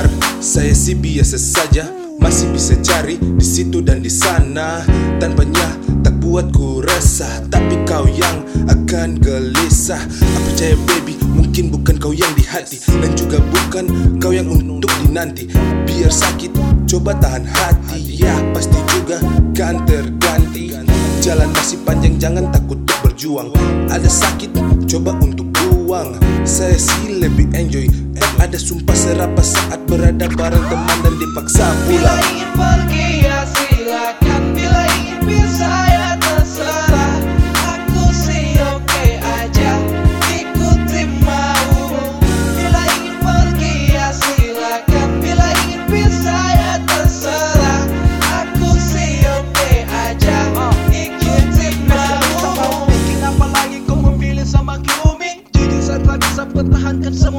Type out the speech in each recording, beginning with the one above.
pacar Saya sih biasa saja masih bisa cari di situ dan di sana. Tanpanya tak buatku resah tapi kau yang akan gelisah. Aku percaya baby mungkin bukan kau yang di hati dan juga bukan kau yang untuk dinanti. Biar sakit coba tahan hati. Ya pasti juga kan terganti. Jalan masih panjang jangan takut berjuang. Ada sakit coba untuk buang saya sih lebih enjoy. Ada sumpah serapa saat berada bareng teman dan dipaksa pulang. Bila ingin pergi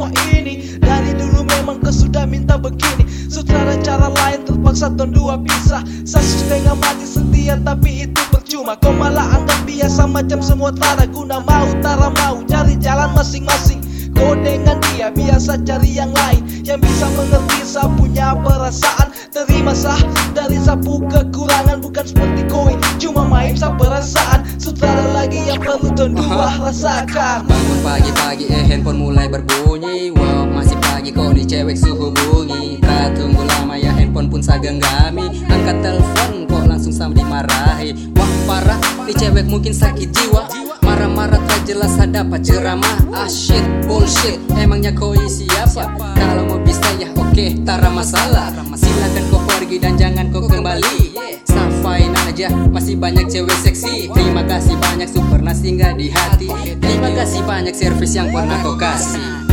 semua ini. Dari dulu memang kau sudah minta begini. Sutradara cara lain terpaksa tahun dua pisah. Saya sudah mati setia tapi itu percuma. Kau malah anggap biasa macam semua tak ada guna. Mau tara mau cari jalan masing-masing. Kau dengan dia biasa cari yang lain. Yang bisa mengerti saya punya perasaan. Terima sah dari sapu kekurangan Bukan seperti koin. Cuma main sa perasaan Sutradara lagi yang perlu tahun dua rasakan? Bangun pagi-pagi eh handphone mulai berbunyi. Wow masih pagi kok nih cewek suhu bunyi. Tak tunggu lama ya handphone pun saya genggami Angkat telepon kok langsung sama dimarahi. Wah parah nih cewek mungkin sakit jiwa. Marah-marah tak jelas ada apa ceramah. Ah shit bullshit emangnya kau siapa? Kalau mau bisa ya oke tara masalah. Silakan kau pergi dan jangan kau kembali aja. Masih banyak cewek seksi. Terima kasih banyak super nasi nggak di hati. Terima kasih banyak servis yang pernah kau kasih.